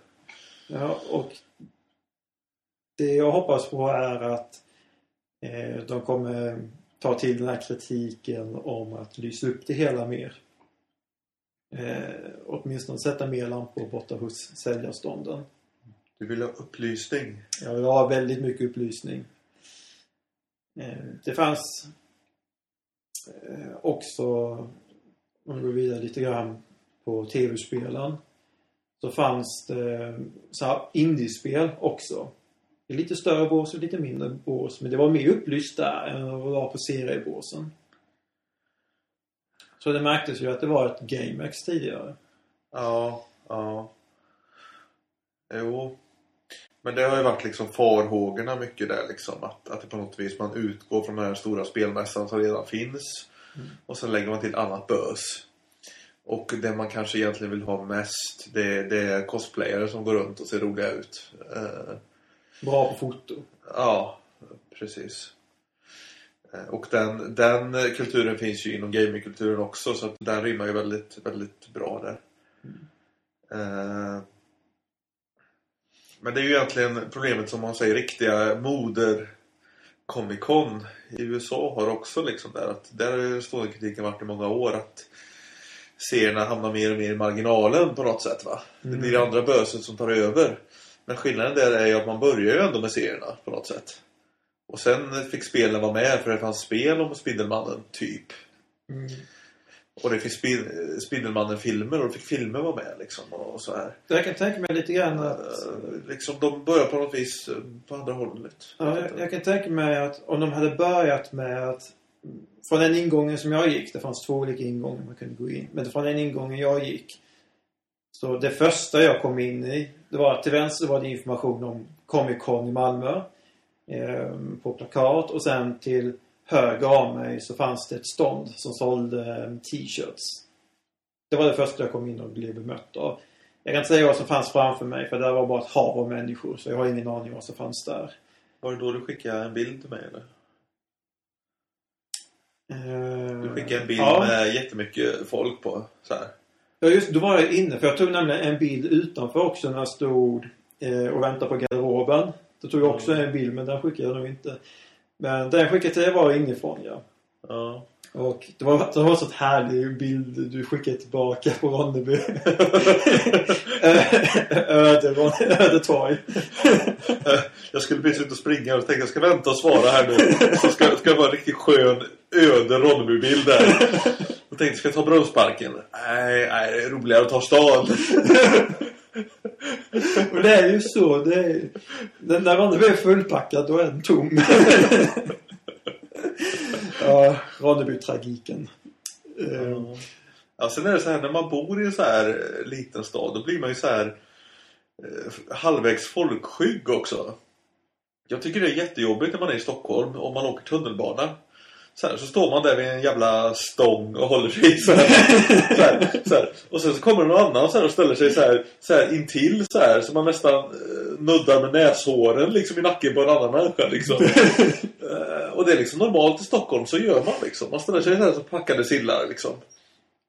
ja, och det jag hoppas på är att eh, de kommer ta till den här kritiken om att lysa upp det hela mer. Eh, åtminstone sätta mer lampor borta hos säljarstånden. Du vill ha upplysning. Jag vill ha väldigt mycket upplysning. Eh, Det fanns eh, också, om vi går vidare lite grann på tv-spelen, så fanns det så här indiespel också. I lite större bås och lite mindre bås, men det var mer upplyst där än vad det var på seriebåsen. Så det märktes ju att det var ett GameX tidigare. Ja, ja. Jo. Men det har ju varit liksom farhågorna mycket där liksom. Att, att det på något vis man utgår från den här stora spelmässan som redan finns. Och sen lägger man till annat bös. Och det man kanske egentligen vill ha mest det, det är cosplayare som går runt och ser roliga ut. Eh, Bra på foto. Ja, precis. Eh, Och den, den kulturen finns ju inom gamingkulturen också så att den rimmar ju väldigt, väldigt bra där. Eh, Men det är ju egentligen problemet som man säger riktiga moder Comic Con i USA har också liksom där att där har ju stående kritiken varit i många år att serierna hamnar mer och mer i marginalen på något sätt va. Det blir det andra böset som tar över. Men skillnaden där är ju att man börjar ju ändå med serierna på något sätt. Och sen fick spelen vara med för det fanns spel om Spindelmannen, typ. Mm. Och det fick Spin- Spindelmannen-filmer och då fick filmer vara med liksom och så här. Jag kan tänka mig lite grann att Eh, liksom de börjar på något vis eh, på andra hållet. Ja, jag, jag kan tänka mig att om de hade börjat med att från den ingången som jag gick, det fanns två olika ingångar man kunde gå in. Men från den ingången jag gick så det första jag kom in i, det var att till vänster var det information om Comic Con i Malmö eh, på plakat och sen till höger av mig så fanns det ett stånd som sålde eh, t-shirts. Det var det första jag kom in och blev bemött av. Jag kan inte säga vad som fanns framför mig för det var bara ett hav av människor så jag har ingen aning vad som fanns där. Var det då du skickade en bild till mig eller? Eh, Du skickade en bild ja. med jättemycket folk på så här. Ja, just då var jag inne. För jag tog nämligen en bild utanför också när jag stod eh, och väntade på garderoben. Då tog jag också en bild, men den skickade jag nog inte. Men den skickade till dig var inifrån, ja. Ja. Och det var, det var så ett härlig bild du skickade tillbaka på Ronneby. Öde, Öde torg. Jag skulle precis ut och springa och tänkte jag ska vänta och svara här nu. Så ska, ska det vara en riktigt skön öde Ronneby-bild där. Och tänkte ska jag ta Brunnsparken? Nej, nej, det är roligare att ta stan. Och det är ju så. Det är, den där Ronneby är fullpackad, då är den tom. Ja, Ronneby-tragiken. Eh, ja. Ja, sen är det så här när man bor i en så här eh, liten stad då blir man ju så här eh, halvvägs folkskygg också. Jag tycker det är jättejobbigt när man är i Stockholm och man åker tunnelbana. Så, här, så står man där vid en jävla stång och håller sig så här, så här, så här. Och sen så kommer någon annan så här och ställer sig så här, så här intill så här så man nästan eh, nuddar med näshåren liksom i nacken på en annan människa liksom. Eh, och det är liksom normalt i Stockholm så gör man liksom. Man ställer sig så här som packade sillar liksom.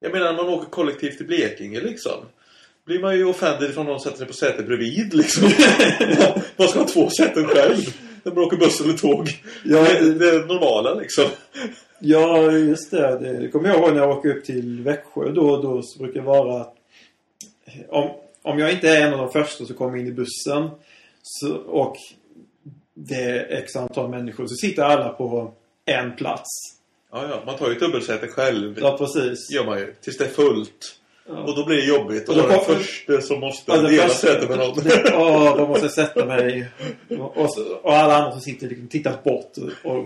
Jag menar när man åker kollektivt till Blekinge liksom. Blir man ju offended ifrån någon sätter sig på sätet bredvid liksom. man ska ha två säten själv. När man åker buss eller tåg. Ja, det, det är normala liksom. Ja, just det. Det, det kommer jag ihåg när jag åker upp till Växjö då och då så brukar det vara att om, om jag inte är en av de första som kommer in i bussen så, och det är x antal människor så sitter alla på en plats. Ja, ja, man tar ju dubbelsäte själv. Ja, press. gör man ju. Tills det är fullt. Ja. Och då blir det jobbigt. Och Och då är den första som måste Ja, det dela säte med någon. Åh, då måste sätta mig. Och, och, så- och alla andra som sitter liksom tittar bort. Och,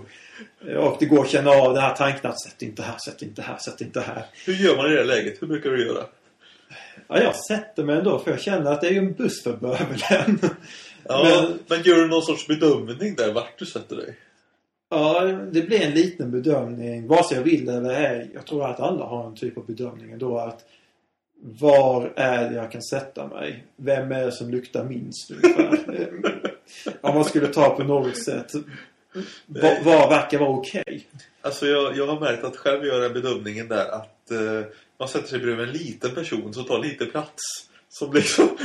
och det går att känna av den här tanken att sätt inte här, sätt inte här, sätt inte här. Hur gör man i det läget? Hur brukar du göra? Ja, jag sätter mig ändå för jag känner att det är ju en buss för bövelen. Ja, Men- men... gör du någon sorts bedömning där vart du sätter dig? Ja, det blir en liten bedömning. Vare sig jag vill eller ej. Jag tror att alla har en typ av bedömning ändå. Att var är det jag kan sätta mig? Vem är det som luktar minst ungefär? Om man skulle ta på något sätt. Var verkar vara okej? Alltså jag, jag har märkt att själv gör den bedömningen där att eh, man sätter sig bredvid en liten person som tar lite plats. Som liksom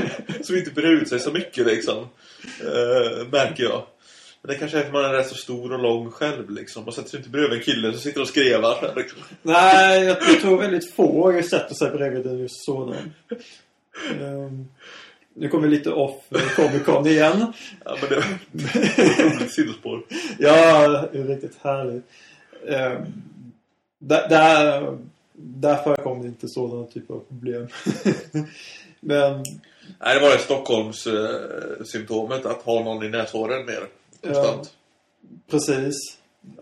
som inte brer ut sig så mycket liksom. Eh, märker jag. Men det kanske är för man är rätt så stor och lång själv liksom. Man sätter sig inte bredvid en kille som sitter och skrevar. Liksom. Nej, jag, jag tror väldigt få sätter sig bredvid en just sådan. Um, nu kommer vi lite off eh, Comic Con igen. Ja, men det var ett sidospår. Ja, det är riktigt härligt. Eh, där, där, där förekommer det inte sådana typer av problem. Men Nej, det var det Stockholms eh, symptomet att ha någon i näshåren mer. Konstant. precis.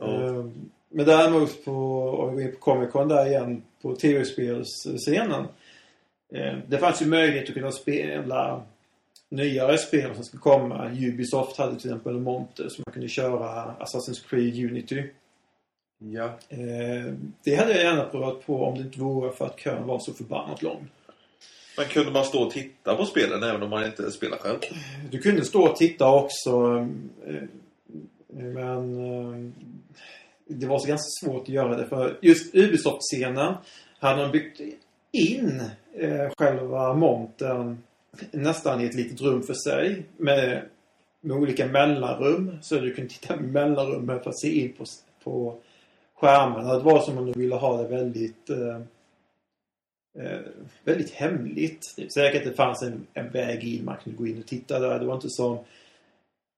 Ja. Eh, men däremot på, om vi går in på Comic Con där igen, på tv-spelsscenen. Eh, det fanns ju möjlighet att kunna spela nyare spel som ska komma. Ubisoft hade till exempel en monter som man kunde köra Assassin's Creed Unity. Ja. Eh, det hade jag gärna provat på om det inte vore för att kön var så förbannat lång. Men kunde man stå och titta på spelen även om man inte spelar själv? Du kunde stå och titta också. Eh, eh, men eh, det var så ganska svårt att göra det. För just Ubisoft-scenen hade de byggt in själva montern nästan i ett litet rum för sig. Med, med olika mellanrum. Så du kunde titta i mellanrummen för att se in på, på skärmarna. Det var som om de ville ha det väldigt eh, väldigt hemligt. Det säkert att det fanns en, en väg in, man kunde gå in och titta där. Det var inte som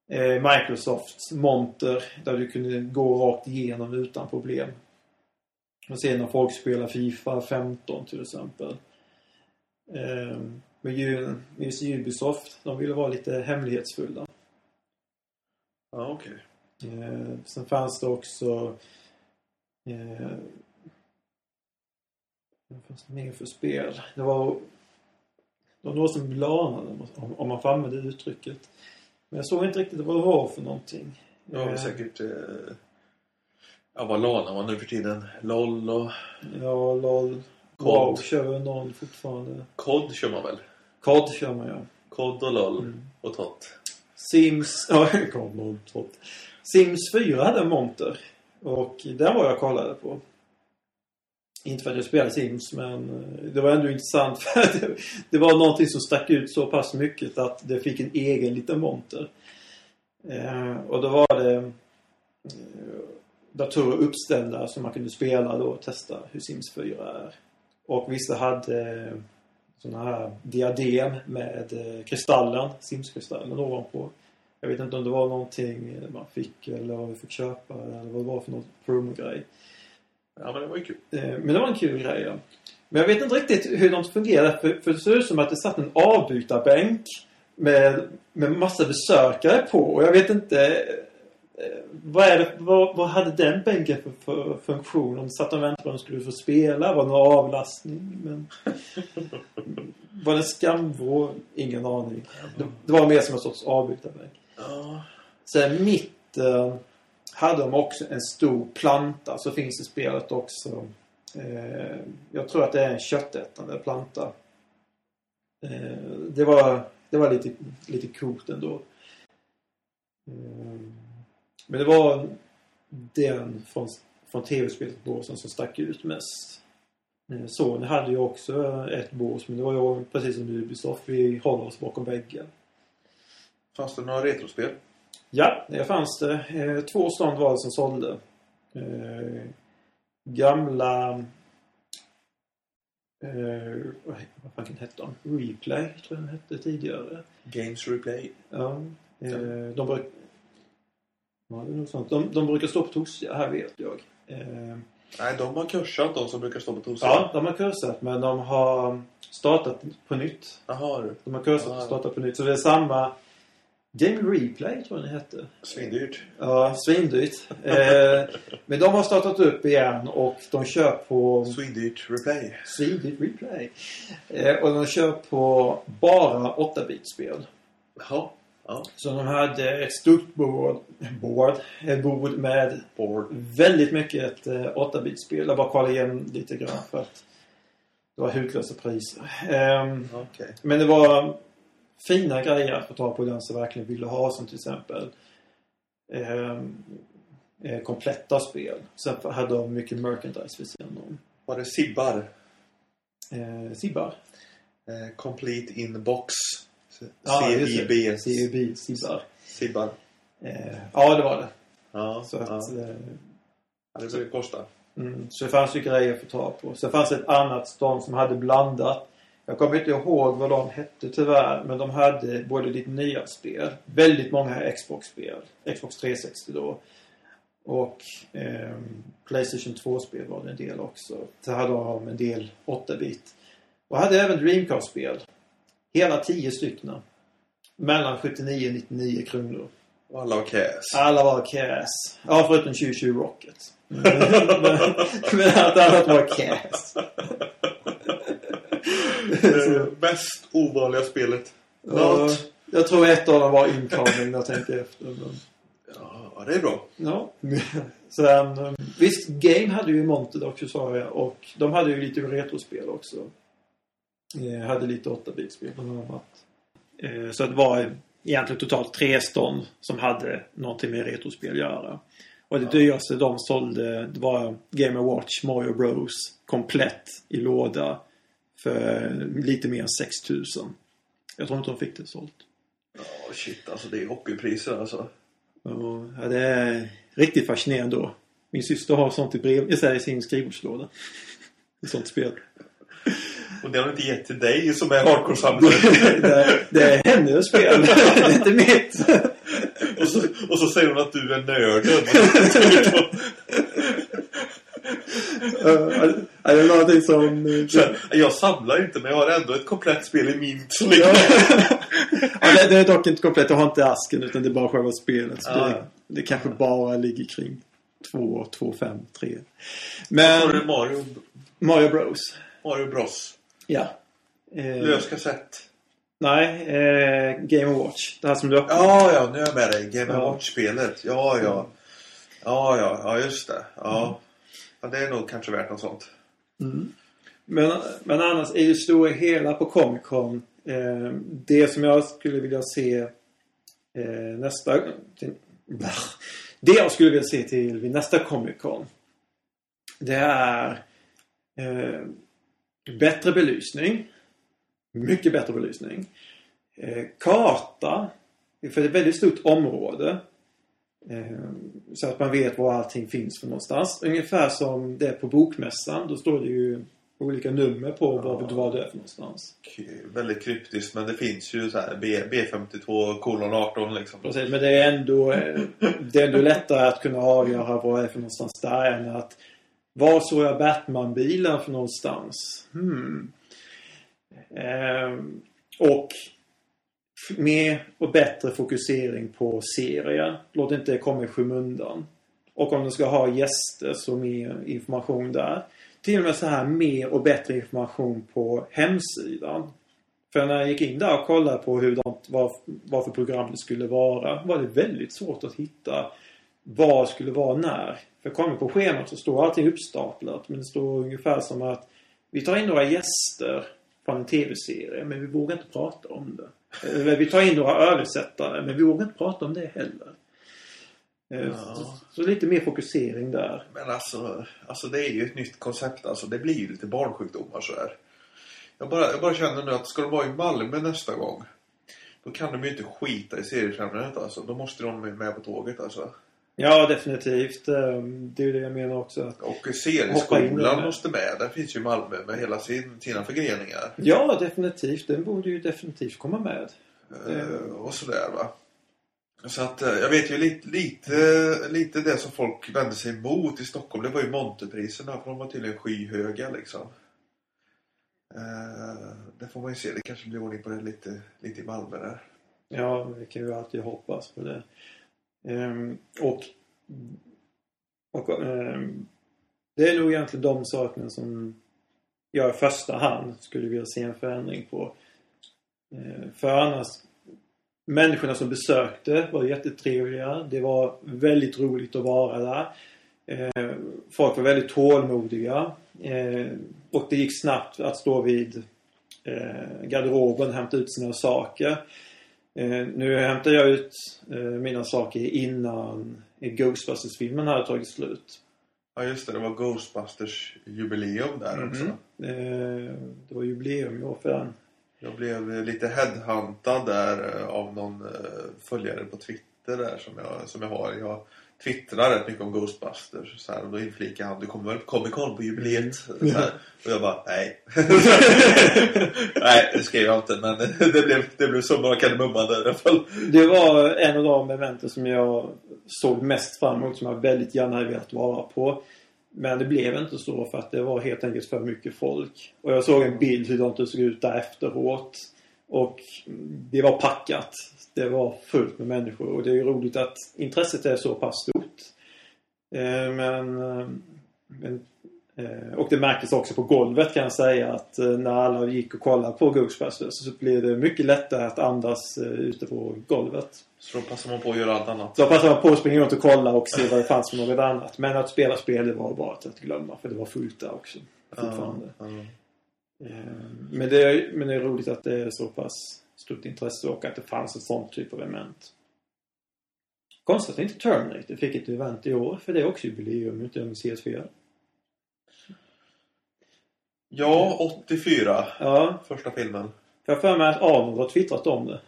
eh, Microsofts monter där du kunde gå rakt igenom utan problem. Och se när folk spelar Fifa 15 till exempel. Eh, men ju, just Ubisoft, de ville vara lite hemlighetsfulla. Ja, okej. Eh, sen fanns det också eh, vad fanns det mer för spel? Det var, det var några som blanade om, om man får använda det uttrycket. Men jag såg inte riktigt vad det var för någonting. Det var väl Eh, säkert... Eh, ja, vad lanar man nu för tiden? LOL och Ja, LOL. Kod. WoW kör väl någon fortfarande. COD kör man väl? COD kör man ja. COD och LOL Mm. och TOT. Sims... Ja, COD, LOL, COD. Sims 4 hade en monter. Och den var jag kollade på. Inte för att jag spelar Sims, men eh, det var ändå intressant för att det, det var någonting som stack ut så pass mycket att det fick en egen liten monter. Eh, och då var det eh, datorer uppställda som man kunde spela då och testa hur Sims 4 är. Och vissa hade eh, sådana här diadem med eh, kristallen, Sims-kristallen ovanpå. Jag vet inte om det var någonting man fick eller vad vi fick köpa eller vad det var för något promo-grej. Ja, men det var ju kul. Eh, Men det var en kul grej ja. Men jag vet inte riktigt hur de fungerar för, för det ser ut som att det satt en avbytarbänk med, med massa besökare på och jag vet inte Eh, vad, är det, vad, vad hade den bänken för, för funktion? Om satt och väntade på att de skulle få spela? Var det någon avlastning? Men... var det skamvrå? Ingen aning. Det, det var mer som en sorts avbytarbänk. Ja. Sen mitten hade de också en stor planta. Så finns i spelet också. Eh, jag tror att det är en köttätande planta. Eh, det var, det var lite, lite coolt ändå. Eh, men det var den från, från tv-spelet båsen som stack ut mest. Eh, Sony hade ju också ett bås men det var ju precis som Ubisoft. Vi håller oss bakom väggen. Fanns det några retrospel? Ja, det fanns det. Eh, två stånd var det som sålde. Eh, gamla... Eh, vad fan hette de? Replay tror jag den hette tidigare. Games Replay. Ja. Eh, de, bruk... ja. De, de brukar stå på tossiga här vet jag. Eh, Nej, de har kursat de som brukar stå på torsdag. ja, de har kursat men de har startat på nytt. Jaha du. De har kursat och Ja. startat på nytt. Så det är samma... Game Replay tror jag den hette. Svindyrt. Ja, svindyrt. Eh, men de har startat upp igen och de kör på Svindyrt Replay. svindyrt replay. Eh, och de kör på bara 8-bitspel. Jaha. Ja. Så de hade ett stort bord, board, ett bord med Board. väldigt mycket eh, 8-bitspel. Jag bara kollade igen lite grann för att det var hutlösa priser. Ehm, Okej. men det var fina grejer att få tag på den som verkligen ville ha som till exempel ehm, eh, kompletta spel. Sen hade de mycket merchandise vid sidan om. Var det Sibbar? Eh, Sibbar. Eh, complete in box. Det. CIB. CIB, Sibbar. Sibbar. Eh, ja, det var det. Ja. Så att, ja. eh, ja. Det skulle kosta. mm, så det fanns ju grejer att få tag på. Sen fanns ett annat stånd som hade blandat. Jag kommer inte ihåg vad de hette tyvärr. Men de hade både lite nya spel. Väldigt många Xbox-spel. Xbox 360 då. Och ehm, Playstation 2-spel var det en del också. Så hade de en del 8-bit. Och hade även Dreamcast-spel. Hela 10 stycken. Mellan 79 och 99 kronor. Och alla var cash. Alla var cash. Ja, förutom 2020 Rocket. men, men allt annat var cash. Det mest ovanliga spelet. Ja, jag tror ett av dem var incoming när jag tänker efter. Men, Ja, det är bra. ja. Sen, um, visst, Game hade ju Monted också sa jag. Och de hade ju lite retrospel också. Eh, hade lite 8-bitspel bland annat. Eh, så det var egentligen totalt tre stånd som hade någonting med retrospel att göra. Och det dyraste de sålde det var Game Watch Mario Bros komplett i låda för lite mer än 6000. Jag tror inte de fick det sålt. Ja, shit. Alltså det är hockeypriser alltså. Ja, det är riktigt fascinerande då. Min syster har sånt i, brev, i sin skrivbordslåda. Ett sånt spel. Och det har de inte gett till dig som är hardcore-samlare. det, det är hennes spel. det är inte mitt. och, så, och så säger hon att du är nörden. Uh, är det någonting som... eh, jag samlar inte men jag har ändå ett komplett spel i min Ja. ja, det, är dock inte komplett. Jag har inte asken utan det är bara själva spelet. Så det, det kanske bara ligger kring 2, 2, 5, 3. Har du Men Mario, Mario Bros. Mario Bros? Ja. Eh, Lös kassett. nej, eh, Game Watch. Det här som du öppnar. Ja, ja, nu är jag med dig. Game Ja. Watch-spelet. Ja, ja. Ja, ja, ja, just det. Ja ja. Det är nog kanske värt något sånt. Mm. Men, men annars är det stora hela på Comic Con. Eh, det som jag skulle vilja se eh, nästa... Till, det jag skulle vilja se till vid nästa Comic Con. Det är eh, bättre belysning. Mycket bättre belysning. Eh, karta. För det är ett väldigt stort område. Eh, så att man vet var allting finns för någonstans. Ungefär som det är på bokmässan. Då står det ju olika nummer på vad, vad det är för någonstans. Väldigt kryptiskt, men det finns ju så här B, B52 kolon 18 liksom. Precis, men det är ändå, eh, det är ändå lättare att kunna avgöra vad det är för någonstans där än att var såg jag Batman-bilen för någonstans? Hmm. Ehm, och mer och bättre fokusering på serier. Låt inte det komma i skymundan. Och om du ska ha gäster så mer information där. Till och med så här mer och bättre information på hemsidan. För när jag gick in där och kollade på hur de, vad, vad för program det skulle vara var det väldigt svårt att hitta vad skulle vara när. För kommer på schemat så står allting uppstaplat men det står ungefär som att vi tar in några gäster från en tv-serie men vi vågar inte prata om det. Eller vi tar in några översättare men vi vågar inte prata om det heller. Eh, Ja. Så, så lite mer fokusering där. Men alltså, alltså det är ju ett nytt koncept. Alltså, det blir ju lite barnsjukdomar så här. Jag bara, jag bara känner nu att ska de vara i Malmö nästa gång. Då kan de ju inte skita i seriefrämjandet alltså. Då måste de vara med på tåget alltså. Ja, definitivt. Eh, Det är det jag menar också. att- Och serieskolan måste med. Den finns ju i Malmö med hela sin, sina förgreningar. Ja, definitivt. Den borde ju definitivt komma med. Eh, och sådär va. Så att eh, jag vet ju lite, lite, lite det som folk vände sig emot i Stockholm. Det var ju Montepriserna. För de var tydligen skyhöga liksom. Eh, det får man ju se. Det kanske blir ordning på det lite, lite i Malmö där. Ja, vi kan ju alltid hoppas på det. Ehm, och och ehm, det är nog egentligen de sakerna som jag i första hand skulle vilja se en förändring på. Ehm, för annars, människorna som besökte var jättetrevliga. Det var väldigt roligt att vara där. Eh, folk var väldigt tålmodiga. Eh, och det gick snabbt att stå vid eh, garderoben och hämta ut sina saker. Eh, nu hämtar jag ut eh, mina saker innan Ghostbusters-filmen hade tagit slut. Ja just det, det var Ghostbusters jubileum där också. Eh, det var jubileum i år för den. Jag blev lite headhuntad där av någon följare på Twitter där som jag, som jag har. Jag twittrar rätt mycket om Ghostbusters så här, och då inflikar han du kommer väl på Comic Con på jubileet? Så här, och jag bara nej. nej det skrev jag inte men det blev, det blev summan av kardemumman där i alla fall. Det var en av de eventen som jag såg mest fram emot som jag väldigt gärna hade velat vara på. Men det blev inte så för att det var helt enkelt för mycket folk. Och jag såg en bild hur det såg ut där efteråt. Och det var packat. Det var fullt med människor och det är ju roligt att intresset är så pass stort. Eh, Men, eh, men eh, och det märktes också på golvet kan jag säga att när alla gick och kollade på Ghostbusters så blev det mycket lättare att andas ute på golvet. Så då passar man på att göra allt annat. Så jag passade på att springa runt och kolla och se vad det fanns för något annat. Men att spela spel det var bara att glömma för det var fullt där också. Fortfarande. Ja. Eh, Men det, är, men det är roligt att det är så pass stort intresse och att det fanns ett sånt typ av event. Konstigt att inte Terminator fick ett event i år för det är också jubileum om CS4. ja, 84. Ja, Första filmen. för jag har för mig att Arnold har twittrat om det.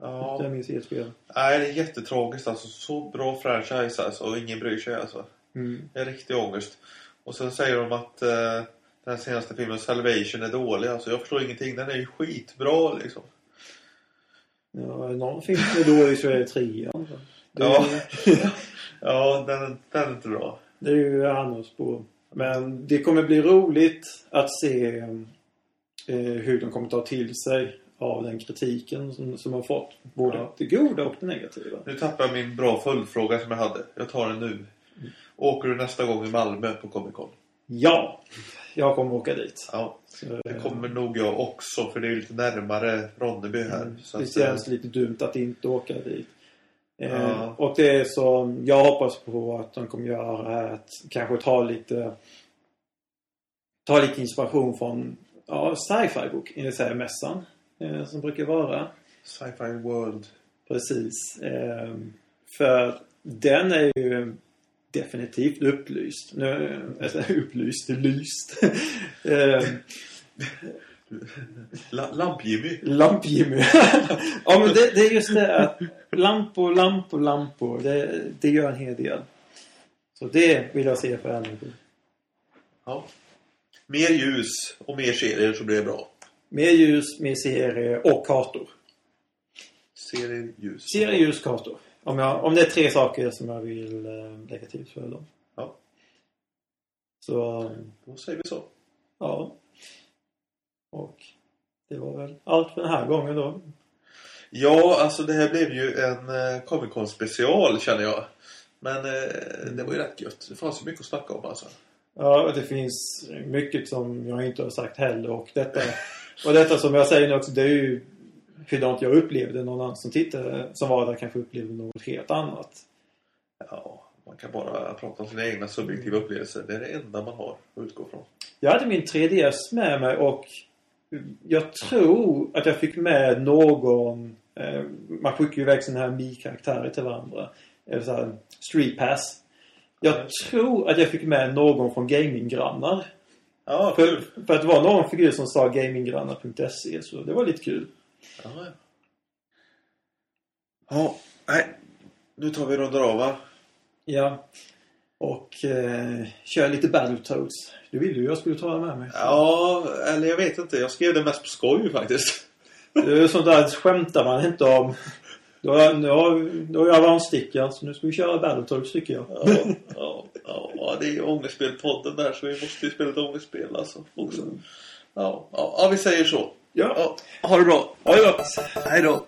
Ja. Det är min CS4. Nej, det är jättetragiskt alltså. Så bra franchise alltså. Och ingen bryr sig alltså. Mm. Det är riktig ångest. Och sen säger de att eh, den senaste filmen Salvation är dålig. Alltså jag förstår ingenting. Den är ju skitbra liksom. Ja, någon film som är dålig så är det trean. Det, är- Ja. Ja, den, den är inte bra. det är ju annars på. Men det kommer bli roligt att se eh, hur de kommer ta till sig av den kritiken som, som har fått. Både Ja. det goda och det negativa. Nu tappar jag min bra följdfråga som jag hade. Jag tar den nu. Åker du nästa gång i Malmö på Comic Con? Ja! Jag kommer åka dit. Ja, det eh, kommer nog jag också. För det är lite närmare Ronneby här. Mm, Så det att, eh, känns lite dumt att inte åka dit. Eh, Ja. Och det som jag hoppas på att de kommer göra är att kanske ta lite ta lite inspiration från ja, sci-fi bok, eh, så här, mässan eh, som brukar vara. Sci-Fi World. Precis. Eh, för den är ju definitivt upplyst. Nu, alltså, upplyst, lyst. eh, La- Lamp-Jimmy. Lamp-Jimmy. ja men det, det är just det att lampor, lampor, lampor. Det, det gör en hel del. Så det vill jag se förändring på. Ja. Mer ljus och mer serier så blir det bra. Mer ljus, mer serie och kartor. Serier, ljus. Serie, ljus, kartor. Om, jag, om det är tre saker som jag vill eh, lägga till för dem. Ja. Så, Då säger vi så. ja. Och det var väl allt för den här gången då. Ja, alltså det här blev ju en eh, Comic Con special känner jag. Men eh, det var ju rätt gött. Det fanns ju mycket att snacka om alltså. Ja, det finns mycket som jag inte har sagt heller. Och detta, och detta som jag säger nu också, det är ju hurdant jag upplevde. Någon annan som tittade, som var där kanske upplevde något helt annat. Ja, man kan bara prata om sina egna subjektiva upplevelser. Det är det enda man har att utgå från. Jag hade min 3DS med mig och jag tror att jag fick med någon eh, man skickar ju iväg sådana här Mi-karaktärer till varandra. Eller så här, Street Pass. Jag tror att jag fick med någon från Gaminggrannar. Ja, För, kul. för att det var någon figur som sa gaminggrannar.se så det var lite kul. Ja, ja. nej. Nu tar vi rundar av va? Ja. Och eh, kör lite Battletoads. Du ville ju jag skulle ta med mig. Ja, eller jag vet inte. Jag skrev det mest på skoj faktiskt. Det är sånt där skämtar man inte om. Då har, har, då har jag vandstickan så nu ska vi köra Battletoads tycker jag. Ja, ja, ja, det är ju Ångestspelpodden där så vi måste ju spela ett ångestspel alltså också. Ja, ja, ja, vi säger så. Ja. Ha det bra. Ha det gott! Hej då.